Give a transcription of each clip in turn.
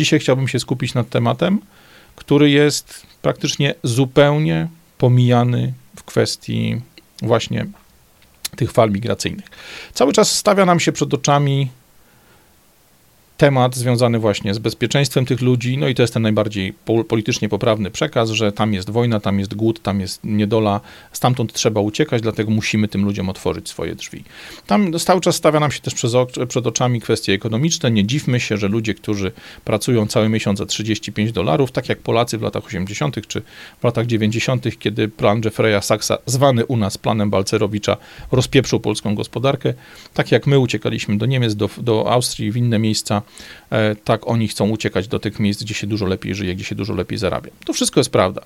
Dzisiaj chciałbym się skupić nad tematem, który jest praktycznie zupełnie pomijany w kwestii właśnie tych fal migracyjnych. Cały czas stawia nam się przed oczami temat związany właśnie z bezpieczeństwem tych ludzi, no i to jest ten najbardziej politycznie poprawny przekaz, że tam jest wojna, tam jest głód, tam jest niedola, stamtąd trzeba uciekać, dlatego musimy tym ludziom otworzyć swoje drzwi. Tam cały czas stawia nam się też przed, przed oczami kwestie ekonomiczne. Nie dziwmy się, że ludzie, którzy pracują cały miesiąc za 35 dolarów, tak jak Polacy w latach 80. czy w latach 90., kiedy plan Jeffreya Sachsa, zwany u nas planem Balcerowicza, rozpieprzył polską gospodarkę, tak jak my uciekaliśmy do Niemiec, do, do Austrii, w inne miejsca, tak oni chcą uciekać do tych miejsc, gdzie się dużo lepiej żyje, gdzie się dużo lepiej zarabia. To wszystko jest prawda.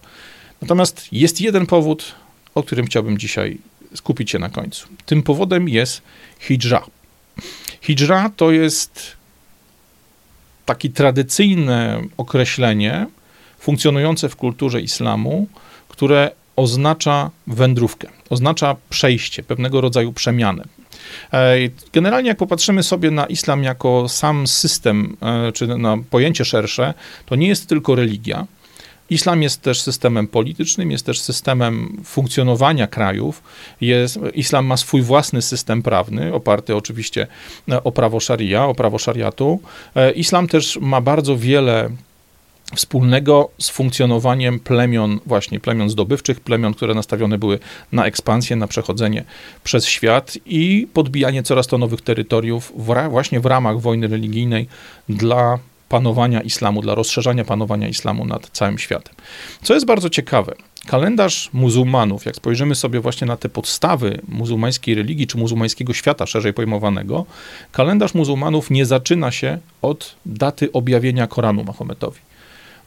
Natomiast jest jeden powód, o którym chciałbym dzisiaj skupić się na końcu. Tym powodem jest hijra. Hijra to jest takie tradycyjne określenie funkcjonujące w kulturze islamu, które oznacza wędrówkę, oznacza przejście, pewnego rodzaju przemianę. E, generalnie, jak popatrzymy sobie na islam jako sam system, e, czy na pojęcie szersze, to nie jest tylko religia. Islam jest też systemem politycznym, jest też systemem funkcjonowania krajów. Jest, islam ma swój własny system prawny, oparty oczywiście e, o prawo szaria, o prawo szariatu. Islam też ma bardzo wiele wspólnego z funkcjonowaniem plemion, właśnie plemion zdobywczych, plemion, które nastawione były na ekspansję, na przechodzenie przez świat i podbijanie coraz to nowych terytoriów w, właśnie w ramach wojny religijnej dla panowania islamu, dla rozszerzania panowania islamu nad całym światem. Co jest bardzo ciekawe, kalendarz muzułmanów, jak spojrzymy sobie właśnie na te podstawy muzułmańskiej religii czy muzułmańskiego świata szerzej pojmowanego, kalendarz muzułmanów nie zaczyna się od daty objawienia Koranu Mahometowi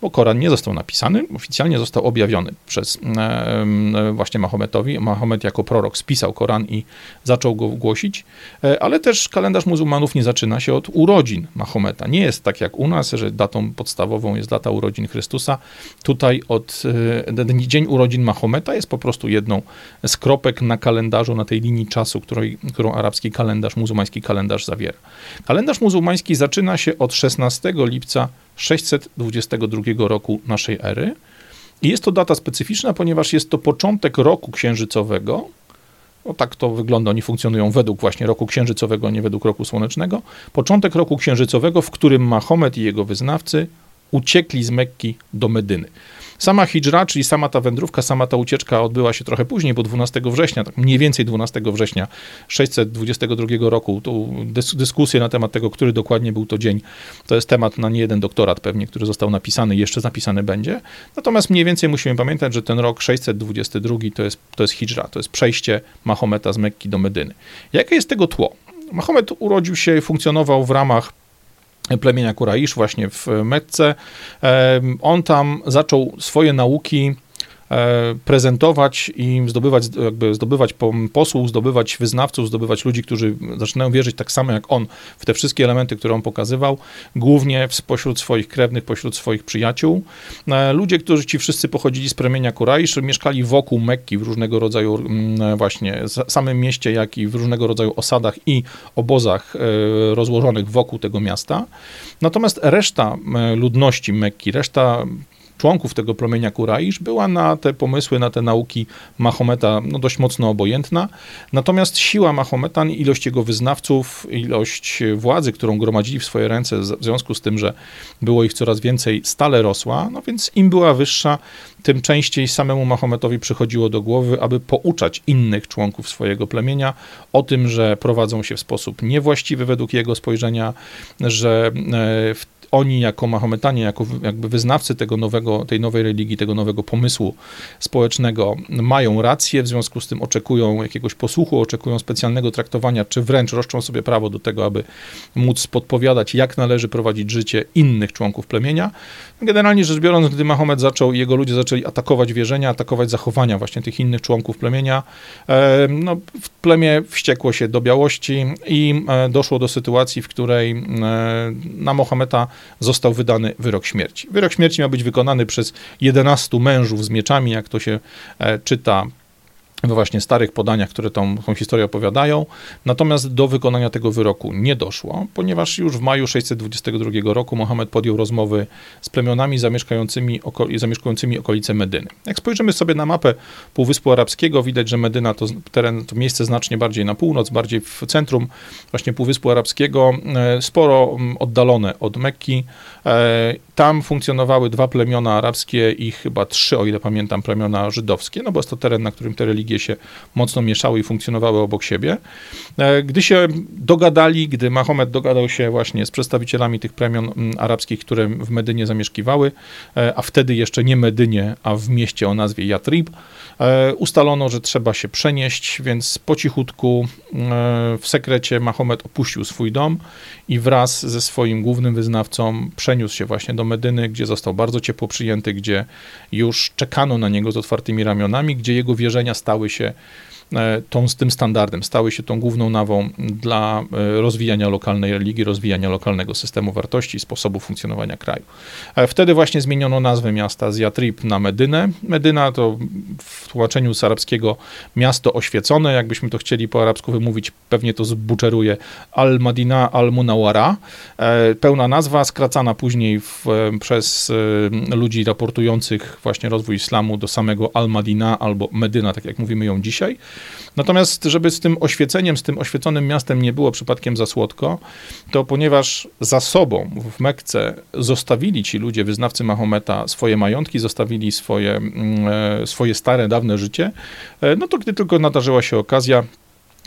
bo Koran nie został napisany, oficjalnie został objawiony przez właśnie Mahometowi. Mahomet jako prorok spisał Koran i zaczął go głosić, e, ale też kalendarz muzułmanów nie zaczyna się od urodzin Mahometa. Nie jest tak jak u nas, że datą podstawową jest data urodzin Chrystusa. Tutaj od e, dzień urodzin Mahometa jest po prostu jedną z kropek na kalendarzu, na tej linii czasu, której, którą arabski kalendarz, muzułmański kalendarz zawiera. Kalendarz muzułmański zaczyna się od 16 lipca 622 roku naszej ery. I jest to data specyficzna, ponieważ jest to początek roku księżycowego. No tak to wygląda, oni funkcjonują według właśnie roku księżycowego, nie według roku słonecznego. Początek roku księżycowego, w którym Mahomet i jego wyznawcy uciekli z Mekki do Medyny. Sama hijra, czyli sama ta wędrówka, sama ta ucieczka odbyła się trochę później, bo 12 września, tak mniej więcej 12 września 622 roku, tu dyskusje na temat tego, który dokładnie był to dzień, to jest temat na nie jeden doktorat pewnie, który został napisany i jeszcze zapisany będzie. Natomiast mniej więcej musimy pamiętać, że ten rok 622 to jest, to jest hijra, to jest przejście Mahometa z Mekki do Medyny. Jakie jest tego tło? Mahomet urodził się, funkcjonował w ramach plemienia Kuraisz właśnie w Metce. On tam zaczął swoje nauki prezentować i zdobywać, jakby zdobywać posłów, zdobywać wyznawców, zdobywać ludzi, którzy zaczynają wierzyć tak samo jak on w te wszystkie elementy, które on pokazywał, głównie spośród swoich krewnych, pośród swoich przyjaciół. E, ludzie, którzy ci wszyscy pochodzili z plemienia Kuraisz, mieszkali wokół Mekki w różnego rodzaju mm, właśnie samym mieście, jak i w różnego rodzaju osadach i obozach e, rozłożonych wokół tego miasta. Natomiast reszta ludności Mekki, reszta członków tego promienia Kuraisz była na te pomysły, na te nauki Mahometa no, dość mocno obojętna. Natomiast siła Mahometa, ilość jego wyznawców, ilość władzy, którą gromadzili w swoje ręce, w związku z tym, że było ich coraz więcej, stale rosła, no więc im była wyższa, tym częściej samemu Mahometowi przychodziło do głowy, aby pouczać innych członków swojego plemienia o tym, że prowadzą się w sposób niewłaściwy według jego spojrzenia, że e, w oni jako Mahometanie, jako jakby wyznawcy tego nowego, tej nowej religii, tego nowego pomysłu społecznego mają rację, w związku z tym oczekują jakiegoś posłuchu, oczekują specjalnego traktowania, czy wręcz roszczą sobie prawo do tego, aby móc podpowiadać, jak należy prowadzić życie innych członków plemienia. Generalnie rzecz biorąc, gdy Mahomet zaczął i jego ludzie zaczęli atakować wierzenia, atakować zachowania właśnie tych innych członków plemienia, no, plemię wściekło się do białości i e, doszło do sytuacji, w której e, na Mahometa został wydany wyrok śmierci. Wyrok śmierci miał być wykonany przez 11 mężów z mieczami, jak to się e, czyta we właśnie starych podaniach, które tą, tą historię opowiadają. Natomiast do wykonania tego wyroku nie doszło, ponieważ już w maju 622 roku Mohamed podjął rozmowy z plemionami zamieszkającymi, okol zamieszkującymi okolice Medyny. Jak spojrzymy sobie na mapę Półwyspu Arabskiego, widać, że Medyna to teren, to miejsce znacznie bardziej na północ, bardziej w centrum właśnie Półwyspu Arabskiego, e, sporo oddalone od Mekki. Tam funkcjonowały dwa plemiona arabskie i chyba trzy, o ile pamiętam, plemiona żydowskie, no bo jest to teren, na którym te religie się mocno mieszały i funkcjonowały obok siebie. E, gdy się dogadali, gdy Mahomet dogadał się właśnie z przedstawicielami tych plemion arabskich, które w Medynie zamieszkiwały, e, a wtedy jeszcze nie Medynie, a w mieście o nazwie Yatrib, e, ustalono, że trzeba się przenieść, więc po cichutku w sekrecie Mahomet opuścił swój dom i wraz ze swoim głównym wyznawcą przeniósł się właśnie do Medyny, gdzie został bardzo ciepło przyjęty, gdzie już czekano na niego z otwartymi ramionami, gdzie jego wierzenia stały się tą, z tym standardem, stały się tą główną nawą dla e, rozwijania lokalnej religii, rozwijania lokalnego systemu wartości i sposobu funkcjonowania kraju. E, wtedy właśnie zmieniono nazwę miasta z Yatrib na Medynę. Medyna to w tłumaczeniu z arabskiego miasto oświecone, jakbyśmy to chcieli po arabsku wymówić, pewnie to zbuczeruje Al-Madina Al-Munawara. Pełna nazwa, skracana później w, przez ludzi raportujących właśnie rozwój islamu do samego Al-Madina albo Medyna, tak jak mówimy ją dzisiaj. Natomiast, żeby z tym oświeceniem, z tym oświeconym miastem nie było przypadkiem za słodko, to ponieważ za sobą w Mekce zostawili ci ludzie, wyznawcy Mahometa, swoje majątki, zostawili swoje, mm, e, swoje stare, dawne życie, e, no to gdy tylko nadarzyła się okazja,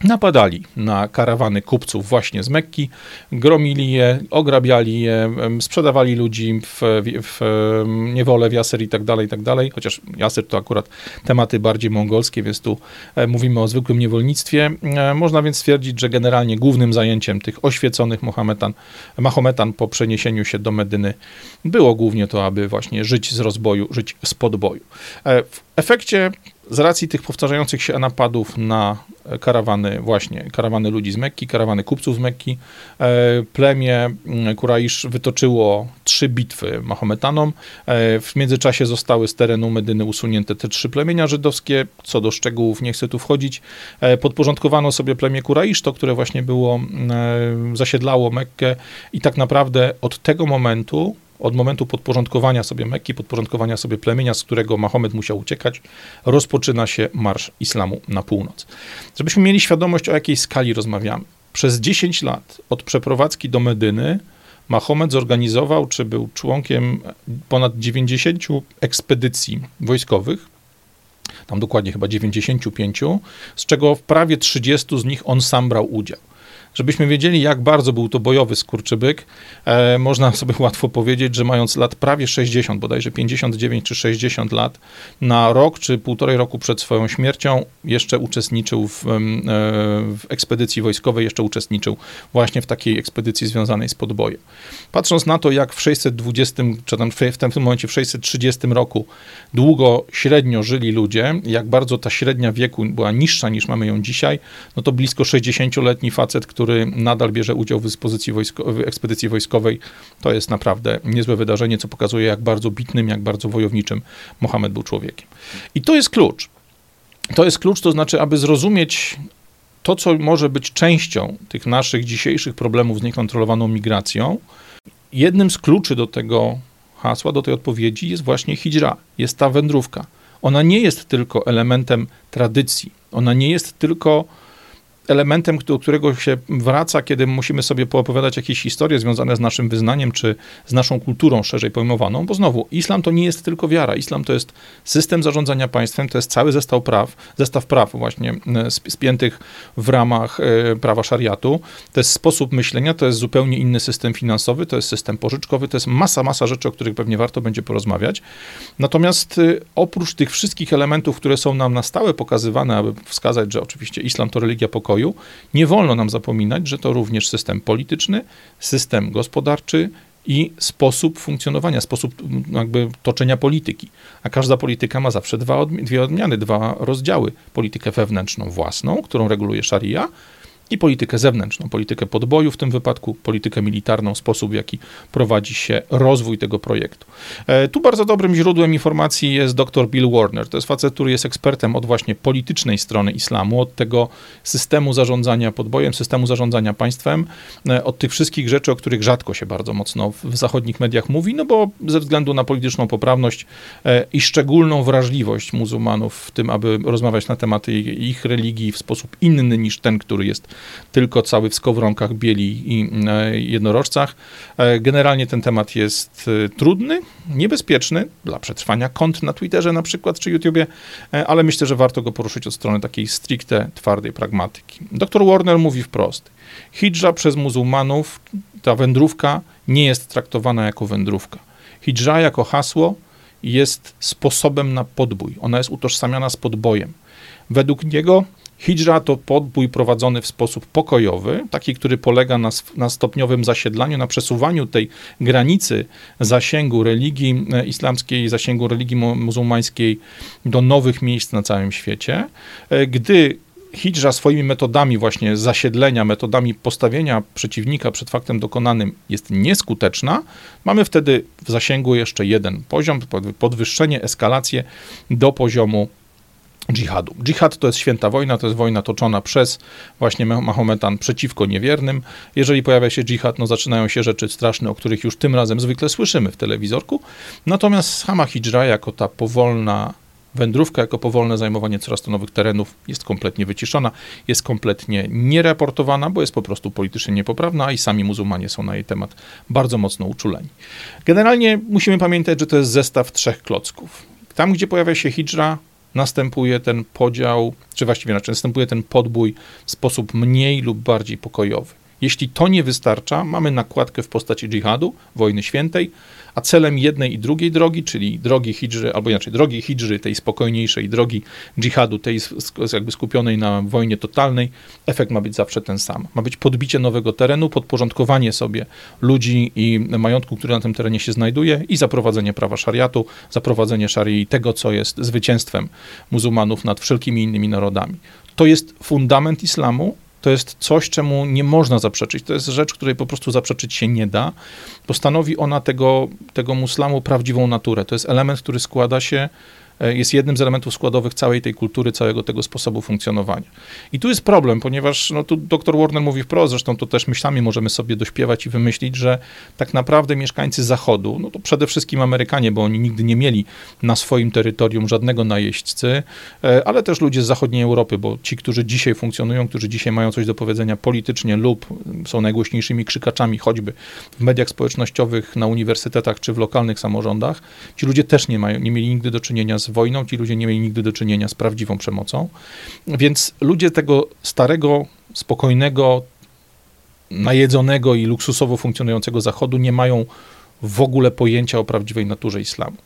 napadali na karawany kupców właśnie z Mekki, gromili je, ograbiali je, sprzedawali ludzi w, w niewolę, w jaser i tak dalej, i tak dalej, chociaż jaser to akurat tematy bardziej mongolskie, więc tu e, mówimy o zwykłym niewolnictwie. E, można więc stwierdzić, że generalnie głównym zajęciem tych oświeconych Mohametan, Mahometan po przeniesieniu się do Medyny było głównie to, aby właśnie żyć z rozboju, żyć z podboju. E, w efekcie z racji tych powtarzających się napadów na karawany, właśnie karawany ludzi z Mekki, karawany kupców z Mekki, e, plemię mm, Kuraisz wytoczyło trzy bitwy Mahometanom. E, w międzyczasie zostały z terenu Medyny usunięte te trzy plemienia żydowskie. Co do szczegółów nie chcę tu wchodzić. E, podporządkowano sobie plemię Kuraisz, to które właśnie było, mm, zasiedlało Mekkę i tak naprawdę od tego momentu od momentu podporządkowania sobie Mekki, podporządkowania sobie plemienia, z którego Mahomet musiał uciekać, rozpoczyna się marsz islamu na północ. Żebyśmy mieli świadomość, o jakiej skali rozmawiamy. Przez 10 lat od przeprowadzki do Medyny Mahomet zorganizował, czy był członkiem ponad 90 ekspedycji wojskowych, tam dokładnie chyba 95, z czego w prawie 30 z nich on sam brał udział. Żebyśmy wiedzieli, jak bardzo był to bojowy skurczybyk, e, można sobie łatwo powiedzieć, że mając lat prawie 60, bodajże 59 czy 60 lat, na rok czy półtorej roku przed swoją śmiercią jeszcze uczestniczył w, e, w ekspedycji wojskowej, jeszcze uczestniczył właśnie w takiej ekspedycji związanej z podbojem. Patrząc na to, jak w 620, czy tam w tym momencie w 630 roku długo średnio żyli ludzie, jak bardzo ta średnia wieku była niższa niż mamy ją dzisiaj, no to blisko 60-letni facet, który który nadal bierze udział w, wojsko, w ekspedycji wojskowej. To jest naprawdę niezłe wydarzenie, co pokazuje, jak bardzo bitnym, jak bardzo wojowniczym Mohamed był człowiekiem. I to jest klucz. To jest klucz, to znaczy, aby zrozumieć to, co może być częścią tych naszych dzisiejszych problemów z niekontrolowaną migracją, jednym z kluczy do tego hasła, do tej odpowiedzi jest właśnie hijra, jest ta wędrówka. Ona nie jest tylko elementem tradycji, ona nie jest tylko elementem, do którego się wraca, kiedy musimy sobie poopowiadać jakieś historie związane z naszym wyznaniem, czy z naszą kulturą szerzej pojmowaną, bo znowu, islam to nie jest tylko wiara, islam to jest system zarządzania państwem, to jest cały zestaw praw, zestaw praw właśnie e, spiętych w ramach e, prawa szariatu, to jest sposób myślenia, to jest zupełnie inny system finansowy, to jest system pożyczkowy, to jest masa, masa rzeczy, o których pewnie warto będzie porozmawiać. Natomiast e, oprócz tych wszystkich elementów, które są nam na stałe pokazywane, aby wskazać, że oczywiście islam to religia pokoju, rozwoju, nie wolno nam zapominać, że to również system polityczny, system gospodarczy i sposób funkcjonowania, sposób jakby toczenia polityki. A każda polityka ma zawsze dwa, dwie odmiany, dwa rozdziały. Politykę wewnętrzną własną, którą reguluje szaria i politykę zewnętrzną, politykę podboju w tym wypadku, politykę militarną, sposób w jaki prowadzi się rozwój tego projektu. E, tu bardzo dobrym źródłem informacji jest dr Bill Warner. To jest facet, który jest ekspertem od właśnie politycznej strony islamu, od tego systemu zarządzania podbojem, systemu zarządzania państwem, e, od tych wszystkich rzeczy, o których rzadko się bardzo mocno w zachodnich mediach mówi, no bo ze względu na polityczną poprawność e, i szczególną wrażliwość muzułmanów w tym, aby rozmawiać na tematy ich religii w sposób inny niż ten, który jest tylko cały w skowronkach, bieli i e, jednorożcach. E, generalnie ten temat jest e, trudny, niebezpieczny dla przetrwania kont na Twitterze na przykład, czy YouTubie, ale myślę, że warto go poruszyć od strony takiej stricte twardej pragmatyki. Dr Warner mówi wprost, hijra przez muzułmanów, ta wędrówka nie jest traktowana jako wędrówka. Hijra jako hasło jest sposobem na podbój. Ona jest utożsamiana z podbojem. Według niego Hijra to podbój prowadzony w sposób pokojowy, taki, który polega na, na, stopniowym zasiedlaniu, na przesuwaniu tej granicy zasięgu religii e, islamskiej, zasięgu religii muzułmańskiej do nowych miejsc na całym świecie. E, gdy Hijra swoimi metodami właśnie zasiedlenia, metodami postawienia przeciwnika przed faktem dokonanym jest nieskuteczna, mamy wtedy w zasięgu jeszcze jeden poziom, podwyższenie, eskalację do poziomu dżihadu. Dżihad to jest święta wojna, to jest wojna toczona przez właśnie Mahometan przeciwko niewiernym. Jeżeli pojawia się dżihad, no zaczynają się rzeczy straszne, o których już tym razem zwykle słyszymy w telewizorku. Natomiast sama hijra jako ta powolna wędrówka, jako powolne zajmowanie coraz to nowych terenów jest kompletnie wyciszona, jest kompletnie niereportowana, bo jest po prostu politycznie niepoprawna, i sami muzułmanie są na jej temat bardzo mocno uczuleni. Generalnie musimy pamiętać, że to jest zestaw trzech klocków. Tam, gdzie pojawia się hijra, następuje ten podział, czy właściwie znaczy następuje ten podbój w sposób mniej lub bardziej pokojowy. Jeśli to nie wystarcza, mamy nakładkę w postaci dżihadu, wojny świętej, a celem jednej i drugiej drogi, czyli drogi hijry, albo inaczej, drogi hijry, tej spokojniejszej, drogi dżihadu, tej jakby skupionej na wojnie totalnej, efekt ma być zawsze ten sam. Ma być podbicie nowego terenu, podporządkowanie sobie ludzi i majątku, który na tym terenie się znajduje i zaprowadzenie prawa szariatu, zaprowadzenie szarii tego, co jest zwycięstwem muzułmanów nad wszelkimi innymi narodami. To jest fundament islamu, to jest coś, czemu nie można zaprzeczyć. To jest rzecz, której po prostu zaprzeczyć się nie da, bo stanowi ona tego, tego muslamu prawdziwą naturę. To jest element, który składa się jest jednym z elementów składowych całej tej kultury, całego tego sposobu funkcjonowania. I tu jest problem, ponieważ no, tu dr Warner mówi wprost, zresztą to też myślami możemy sobie dośpiewać i wymyślić, że tak naprawdę mieszkańcy Zachodu, no to przede wszystkim Amerykanie, bo oni nigdy nie mieli na swoim terytorium żadnego najeźdźcy, e, ale też ludzie z zachodniej Europy, bo ci, którzy dzisiaj funkcjonują, którzy dzisiaj mają coś do powiedzenia politycznie lub są najgłośniejszymi krzykaczami, choćby w mediach społecznościowych, na uniwersytetach czy w lokalnych samorządach, ci ludzie też nie, mają, nie mieli nigdy do czynienia z wojną, ci ludzie nie mieli nigdy do czynienia z prawdziwą przemocą. Więc ludzie tego starego, spokojnego, najedzonego i luksusowo funkcjonującego Zachodu nie mają w ogóle pojęcia o prawdziwej naturze islamu.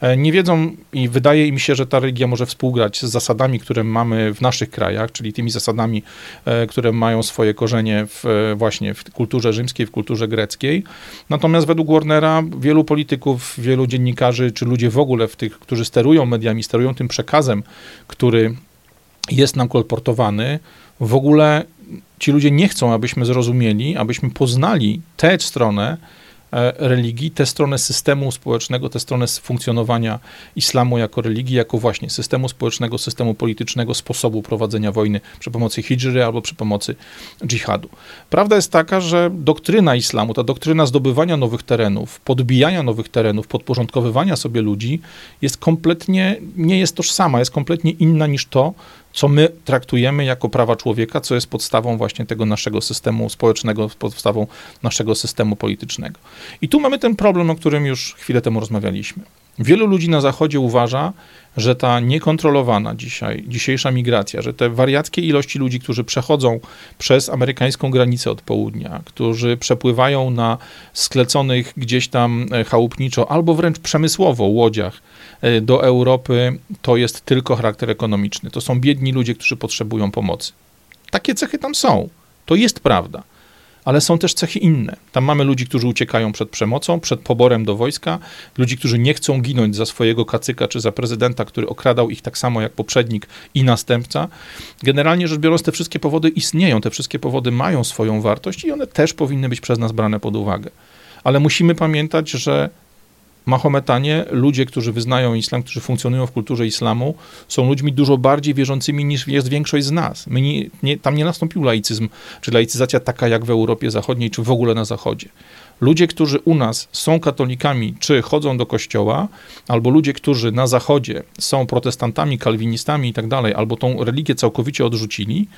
E, nie wiedzą i wydaje im się, że ta religia może współgrać z zasadami, które mamy w naszych krajach, czyli tymi zasadami, e, które mają swoje korzenie w, e, właśnie w kulturze rzymskiej, w kulturze greckiej. Natomiast według Warnera wielu polityków, wielu dziennikarzy, czy ludzie w ogóle w tych, którzy sterują mediami, sterują tym przekazem, który jest nam kolportowany, w ogóle ci ludzie nie chcą, abyśmy zrozumieli, abyśmy poznali tę stronę, religii, tę stronę systemu społecznego, tę stronę funkcjonowania islamu jako religii, jako właśnie systemu społecznego, systemu politycznego, sposobu prowadzenia wojny przy pomocy hijry albo przy pomocy dżihadu. Prawda jest taka, że doktryna islamu, ta doktryna zdobywania nowych terenów, podbijania nowych terenów, podporządkowywania sobie ludzi jest kompletnie, nie jest tożsama, jest kompletnie inna niż to, co my traktujemy jako prawa człowieka, co jest podstawą właśnie tego naszego systemu społecznego, podstawą naszego systemu politycznego. I tu mamy ten problem, o którym już chwilę temu rozmawialiśmy. Wielu ludzi na Zachodzie uważa, że ta niekontrolowana dzisiaj, dzisiejsza migracja, że te wariackie ilości ludzi, którzy przechodzą przez amerykańską granicę od południa, którzy przepływają na skleconych gdzieś tam e, chałupniczo albo wręcz przemysłowo łodziach e, do Europy, to jest tylko charakter ekonomiczny. To są biedni ludzie, którzy potrzebują pomocy. Takie cechy tam są. To jest prawda ale są też cechy inne. Tam mamy ludzi, którzy uciekają przed przemocą, przed poborem do wojska, ludzi, którzy nie chcą ginąć za swojego kacyka czy za prezydenta, który okradał ich tak samo jak poprzednik i następca. Generalnie rzecz biorąc, te wszystkie powody istnieją, te wszystkie powody mają swoją wartość i one też powinny być przez nas brane pod uwagę. Ale musimy pamiętać, że Mahometanie, ludzie, którzy wyznają islam, którzy funkcjonują w kulturze islamu, są ludźmi dużo bardziej wierzącymi niż jest większość z nas. Nie, nie, tam nie nastąpił laicyzm, czy laicyzacja taka jak w Europie Zachodniej, czy w ogóle na Zachodzie. Ludzie, którzy u nas są katolikami, czy chodzą do kościoła, albo ludzie, którzy na Zachodzie są protestantami, kalwinistami i tak dalej, albo tą religię całkowicie odrzucili,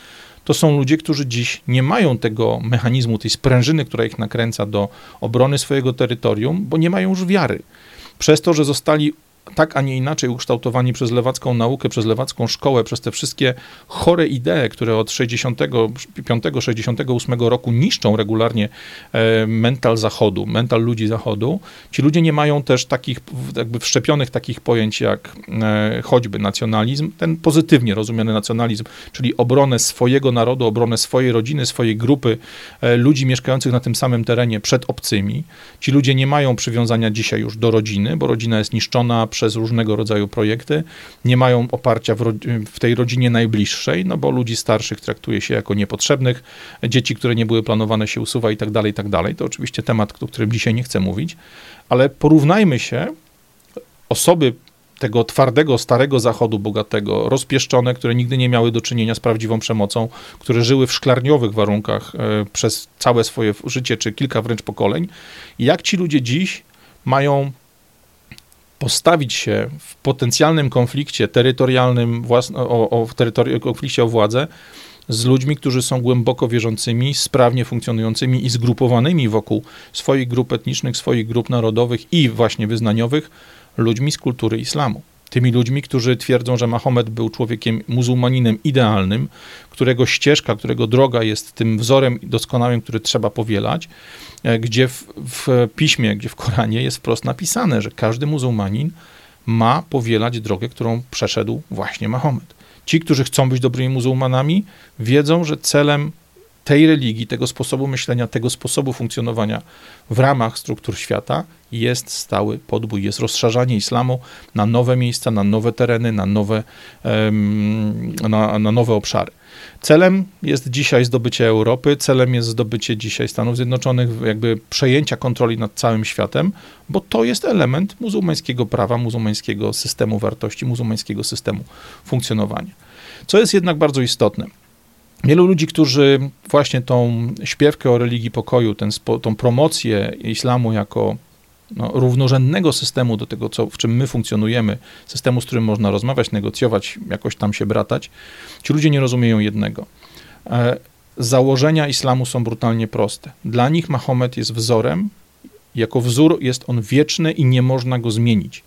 to są ludzie, którzy dziś nie mają tego mechanizmu, tej sprężyny, która ich nakręca do obrony swojego terytorium, bo nie mają już wiary. Przez to, że zostali tak, a nie inaczej ukształtowani przez lewacką naukę, przez lewacką szkołę, przez te wszystkie chore idee, które od 65-68 roku niszczą regularnie e, mental Zachodu, mental ludzi Zachodu. Ci ludzie nie mają też takich jakby wszczepionych takich pojęć jak e, choćby nacjonalizm, ten pozytywnie rozumiany nacjonalizm, czyli obronę swojego narodu, obronę swojej rodziny, swojej grupy e, ludzi mieszkających na tym samym terenie przed obcymi. Ci ludzie nie mają przywiązania dzisiaj już do rodziny, bo rodzina jest niszczona przez różnego rodzaju projekty, nie mają oparcia w, w, tej rodzinie najbliższej, no bo ludzi starszych traktuje się jako niepotrzebnych, dzieci, które nie były planowane się usuwa i tak dalej, i tak dalej. To oczywiście temat, o którym dzisiaj nie chcę mówić, ale porównajmy się osoby tego twardego, starego zachodu bogatego, rozpieszczone, które nigdy nie miały do czynienia z prawdziwą przemocą, które żyły w szklarniowych warunkach e, przez całe swoje życie, czy kilka wręcz pokoleń. Jak ci ludzie dziś mają postawić się w potencjalnym konflikcie terytorialnym, własno, o, o terytori- konflikcie o władzę z ludźmi, którzy są głęboko wierzącymi, sprawnie funkcjonującymi i zgrupowanymi wokół swoich grup etnicznych, swoich grup narodowych i właśnie wyznaniowych, ludźmi z kultury islamu tymi ludźmi, którzy twierdzą, że Mahomet był człowiekiem muzułmaninem idealnym, którego ścieżka, którego droga jest tym wzorem doskonałym, który trzeba powielać, e, gdzie w, w piśmie, gdzie w Koranie jest wprost napisane, że każdy muzułmanin ma powielać drogę, którą przeszedł właśnie Mahomet. Ci, którzy chcą być dobrymi muzułmanami, wiedzą, że celem tej religii, tego sposobu myślenia, tego sposobu funkcjonowania w ramach struktur świata jest stały podbój, jest rozszerzanie islamu na nowe miejsca, na nowe tereny, na nowe, na, na nowe obszary. Celem jest dzisiaj zdobycie Europy, celem jest zdobycie dzisiaj Stanów Zjednoczonych, jakby przejęcia kontroli nad całym światem, bo to jest element muzułmańskiego prawa, muzułmańskiego systemu wartości, muzułmańskiego systemu funkcjonowania. Co jest jednak bardzo istotne. Wielu ludzi, którzy właśnie tą śpiewkę o religii pokoju, ten, tą promocję islamu jako no, równorzędnego systemu do tego, co, w czym my funkcjonujemy, systemu, z którym można rozmawiać, negocjować, jakoś tam się bratać, ci ludzie nie rozumieją jednego. E, założenia islamu są brutalnie proste. Dla nich Mahomet jest wzorem, jako wzór jest on wieczny i nie można go zmienić.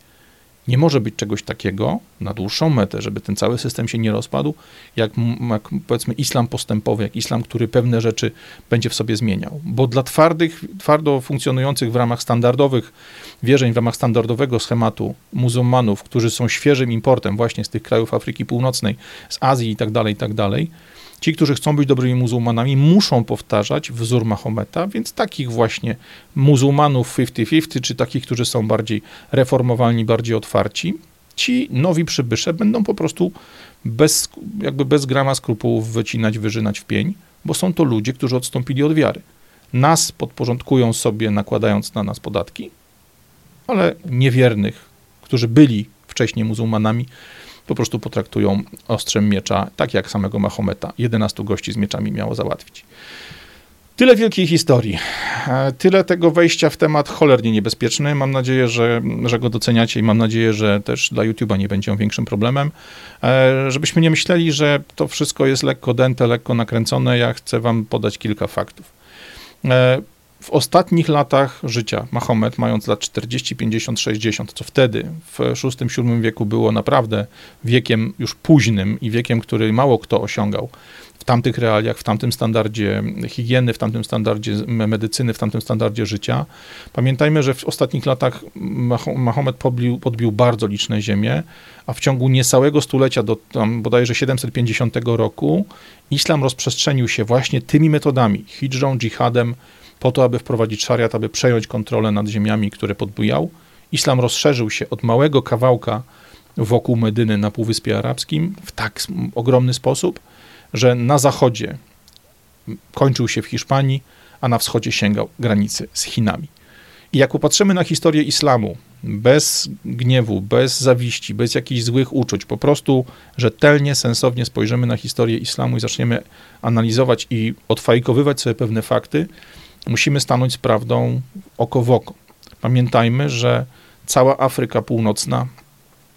Nie może być czegoś takiego na dłuższą metę, żeby ten cały system się nie rozpadł, jak, jak, powiedzmy islam postępowy, jak islam, który pewne rzeczy będzie w sobie zmieniał. Bo dla twardych, twardo funkcjonujących w ramach standardowych wierzeń, w ramach standardowego schematu muzułmanów, którzy są świeżym importem właśnie z tych krajów Afryki Północnej, z Azji i tak dalej, i tak dalej, Ci, którzy chcą być dobrymi muzułmanami, muszą powtarzać wzór Mahometa, więc takich właśnie muzułmanów 50-50, czy takich, którzy są bardziej reformowalni, bardziej otwarci, ci nowi przybysze będą po prostu bez, jakby bez grama skrupułów wycinać, wyżynać w pień, bo są to ludzie, którzy odstąpili od wiary. Nas podporządkują sobie, nakładając na nas podatki, ale niewiernych, którzy byli wcześniej muzułmanami, po prostu potraktują ostrzem miecza, tak jak samego Mahometa. 11 gości z mieczami miało załatwić. Tyle wielkiej historii. E, tyle tego wejścia w temat cholernie niebezpieczny. Mam nadzieję, że, że go doceniacie i mam nadzieję, że też dla YouTube'a nie będzie on większym problemem. E, żebyśmy nie myśleli, że to wszystko jest lekko dęte, lekko nakręcone, ja chcę wam podać kilka faktów. W ostatnich latach życia Mahomet, mając lat 40, 50, 60, co wtedy w VI-VII wieku było naprawdę wiekiem już późnym i wiekiem, który mało kto osiągał w tamtych realiach, w tamtym standardzie higieny, w tamtym standardzie medycyny, w tamtym standardzie życia. Pamiętajmy, że w ostatnich latach Mahomet podbił, podbił bardzo liczne ziemie, a w ciągu niecałego stulecia, do tam bodajże 750 roku, islam rozprzestrzenił się właśnie tymi metodami, hijrą, dżihadem, po to, aby wprowadzić szariat, aby przejąć kontrolę nad ziemiami, które podbujał. Islam rozszerzył się od małego kawałka wokół Medyny na Półwyspie Arabskim w tak ogromny sposób, że na zachodzie kończył się w Hiszpanii, a na wschodzie sięgał granicy z Chinami. I jak popatrzymy na historię islamu, bez gniewu, bez zawiści, bez jakichś złych uczuć, po prostu rzetelnie, sensownie spojrzymy na historię islamu i zaczniemy analizować i odfajkowywać sobie pewne fakty, musimy stanąć z prawdą oko w oko. Pamiętajmy, że cała Afryka Północna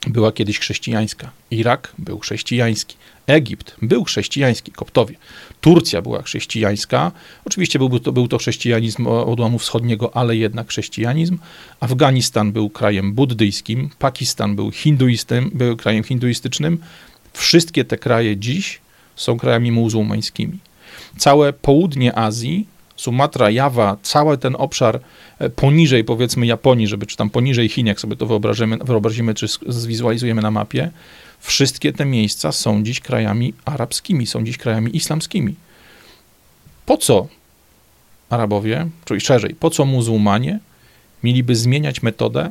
była kiedyś chrześcijańska. Irak był chrześcijański. Egipt był chrześcijański, koptowie. Turcja była chrześcijańska. Oczywiście był to, był to chrześcijanizm odłamu wschodniego, ale jednak chrześcijanizm. Afganistan był krajem buddyjskim. Pakistan był, hinduistym, był krajem hinduistycznym. Wszystkie te kraje dziś są krajami muzułmańskimi. Całe południe Azji Sumatra, Jawa, cały ten obszar e, poniżej powiedzmy Japonii, żeby czy tam poniżej Chin, jak sobie to wyobrazimy, wyobrazimy czy zwizualizujemy na mapie, wszystkie te miejsca są dziś krajami arabskimi, są dziś krajami islamskimi. Po co Arabowie, czyli szerzej, po co muzułmanie mieliby zmieniać metodę,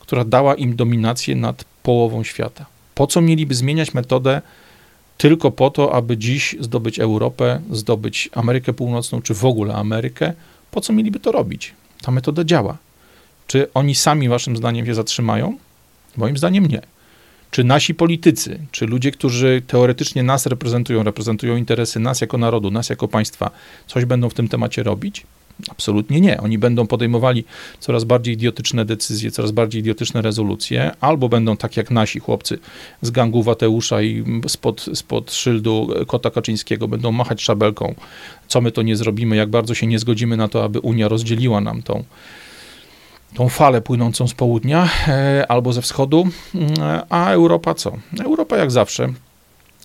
która dała im dominację nad połową świata? Po co mieliby zmieniać metodę, tylko po to, aby dziś zdobyć Europę, zdobyć Amerykę Północną, czy w ogóle Amerykę, po co mieliby to robić? Ta metoda działa. Czy oni sami, waszym zdaniem, się zatrzymają? Moim zdaniem nie. Czy nasi politycy, czy ludzie, którzy teoretycznie nas reprezentują, reprezentują interesy nas jako narodu, nas jako państwa, coś będą w tym temacie robić? Absolutnie nie. Oni będą podejmowali coraz bardziej idiotyczne decyzje, coraz bardziej idiotyczne rezolucje, albo będą tak jak nasi chłopcy z gangu Wateusza i spod, spod szyldu Kota Kaczyńskiego będą machać szabelką, co my to nie zrobimy, jak bardzo się nie zgodzimy na to, aby Unia rozdzieliła nam tą, tą falę płynącą z południa e, albo ze wschodu, e, a Europa co? Europa jak zawsze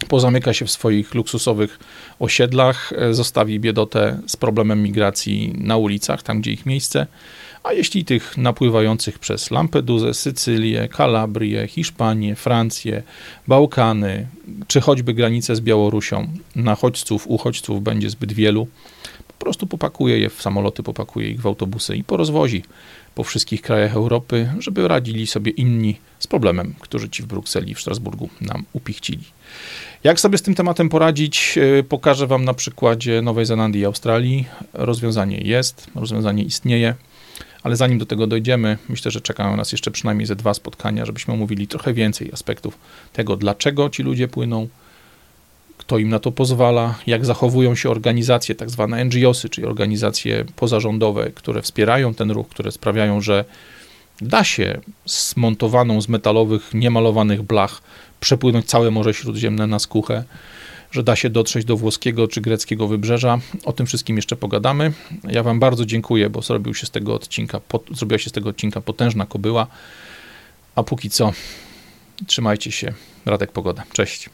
pozamyka się w swoich luksusowych osiedlach, e, zostawi biedotę z problemem migracji na ulicach, tam gdzie ich miejsce, a jeśli tych napływających przez Lampedusę, Sycylię, Kalabrię, Hiszpanię, Francję, Bałkany, czy choćby granicę z Białorusią, na chodźców, uchodźców będzie zbyt wielu, po prostu popakuje je w samoloty, popakuje ich w autobusy i porozwozi po wszystkich krajach Europy, żeby radzili sobie inni z problemem, który ci w Brukseli w Strasburgu nam upichcili. Jak sobie z tym tematem poradzić, e, pokażę Wam na przykładzie Nowej Zelandii i Australii. Rozwiązanie jest, rozwiązanie istnieje, ale zanim do tego dojdziemy, myślę, że czekają nas jeszcze przynajmniej ze dwa spotkania, żebyśmy omówili trochę więcej aspektów tego, dlaczego ci ludzie płyną, kto im na to pozwala, jak zachowują się organizacje, tak zwane NGOsy, czyli organizacje pozarządowe, które wspierają ten ruch, które sprawiają, że da się zmontowaną z metalowych, niemalowanych blach przepłynąć całe Morze Śródziemne na skuchę, że da się dotrzeć do włoskiego czy greckiego wybrzeża. O tym wszystkim jeszcze pogadamy. Ja Wam bardzo dziękuję, bo zrobił się z tego odcinka, zrobiła się z tego odcinka potężna kobyła. A póki co, trzymajcie się. Radek Pogoda. Cześć.